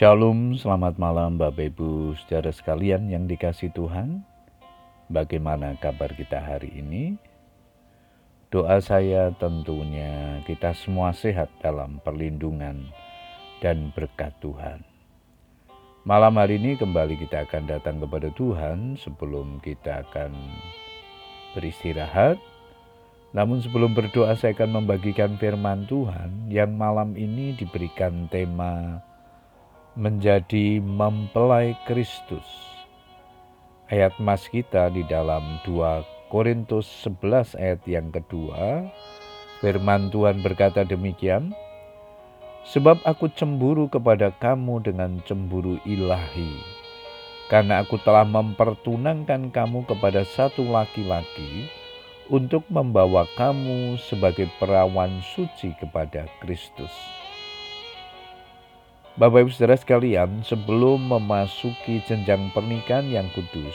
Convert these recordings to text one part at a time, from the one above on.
Shalom, selamat malam Bapak Ibu saudara sekalian yang dikasih Tuhan. Bagaimana kabar kita hari ini? Doa saya tentunya kita semua sehat dalam perlindungan dan berkat Tuhan. Malam hari ini kembali kita akan datang kepada Tuhan sebelum kita akan beristirahat. Namun sebelum berdoa saya akan membagikan firman Tuhan yang malam ini diberikan tema menjadi mempelai Kristus. Ayat mas kita di dalam 2 Korintus 11 ayat yang kedua, firman Tuhan berkata demikian, Sebab aku cemburu kepada kamu dengan cemburu ilahi, karena aku telah mempertunangkan kamu kepada satu laki-laki untuk membawa kamu sebagai perawan suci kepada Kristus. Bapak Ibu Saudara sekalian, sebelum memasuki jenjang pernikahan yang kudus,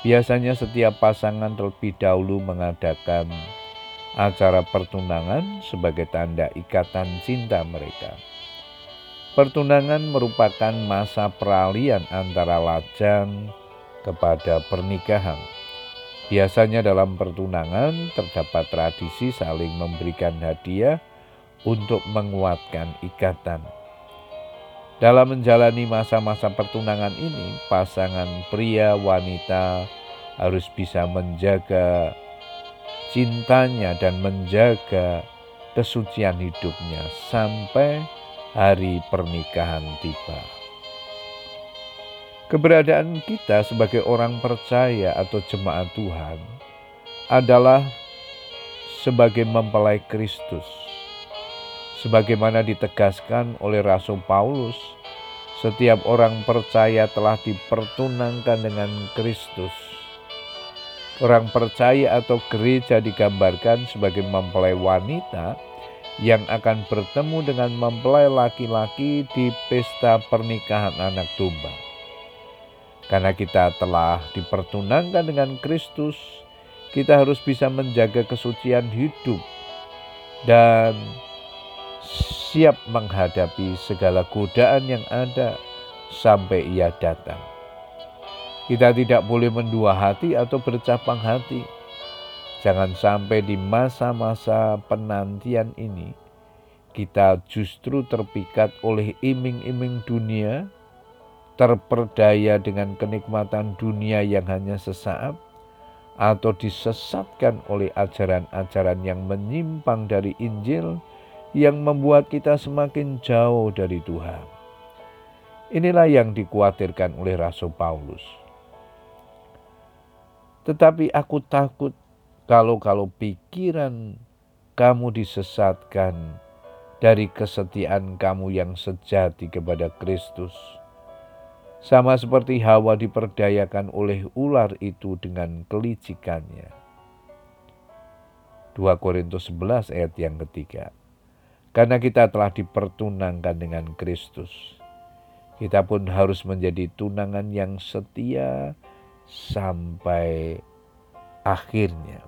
biasanya setiap pasangan terlebih dahulu mengadakan acara pertunangan sebagai tanda ikatan cinta mereka. Pertunangan merupakan masa peralihan antara lajang kepada pernikahan. Biasanya dalam pertunangan terdapat tradisi saling memberikan hadiah untuk menguatkan ikatan. Dalam menjalani masa-masa pertunangan ini, pasangan pria wanita harus bisa menjaga cintanya dan menjaga kesucian hidupnya sampai hari pernikahan tiba. Keberadaan kita sebagai orang percaya atau jemaat Tuhan adalah sebagai mempelai Kristus Sebagaimana ditegaskan oleh Rasul Paulus, setiap orang percaya telah dipertunangkan dengan Kristus. Orang percaya atau gereja digambarkan sebagai mempelai wanita yang akan bertemu dengan mempelai laki-laki di pesta pernikahan anak domba. Karena kita telah dipertunangkan dengan Kristus, kita harus bisa menjaga kesucian hidup dan siap menghadapi segala godaan yang ada sampai ia datang. Kita tidak boleh mendua hati atau bercapang hati. Jangan sampai di masa-masa penantian ini kita justru terpikat oleh iming-iming dunia, terperdaya dengan kenikmatan dunia yang hanya sesaat, atau disesatkan oleh ajaran-ajaran yang menyimpang dari Injil yang membuat kita semakin jauh dari Tuhan. Inilah yang dikhawatirkan oleh Rasul Paulus. Tetapi aku takut kalau-kalau pikiran kamu disesatkan dari kesetiaan kamu yang sejati kepada Kristus. Sama seperti Hawa diperdayakan oleh ular itu dengan kelicikannya. 2 Korintus 11 ayat yang ketiga. Karena kita telah dipertunangkan dengan Kristus. Kita pun harus menjadi tunangan yang setia sampai akhirnya.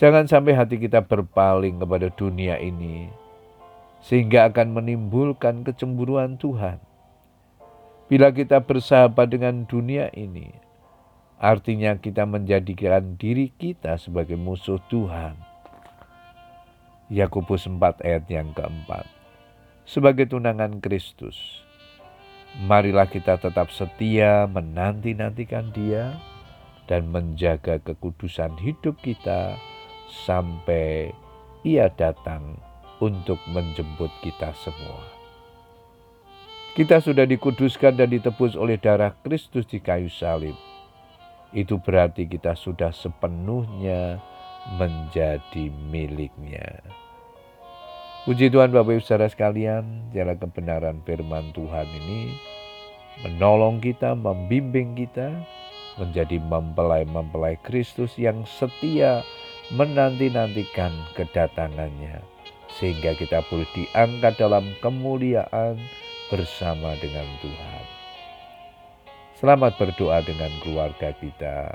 Jangan sampai hati kita berpaling kepada dunia ini, sehingga akan menimbulkan kecemburuan Tuhan. Bila kita bersahabat dengan dunia ini, artinya kita menjadikan diri kita sebagai musuh Tuhan Yakobus 4 ayat yang keempat. Sebagai tunangan Kristus, marilah kita tetap setia menanti-nantikan dia dan menjaga kekudusan hidup kita sampai ia datang untuk menjemput kita semua. Kita sudah dikuduskan dan ditebus oleh darah Kristus di kayu salib. Itu berarti kita sudah sepenuhnya menjadi miliknya. Puji Tuhan Bapak Ibu Saudara sekalian, jalan kebenaran firman Tuhan ini menolong kita, membimbing kita menjadi mempelai-mempelai Kristus yang setia menanti-nantikan kedatangannya. Sehingga kita boleh diangkat dalam kemuliaan bersama dengan Tuhan. Selamat berdoa dengan keluarga kita.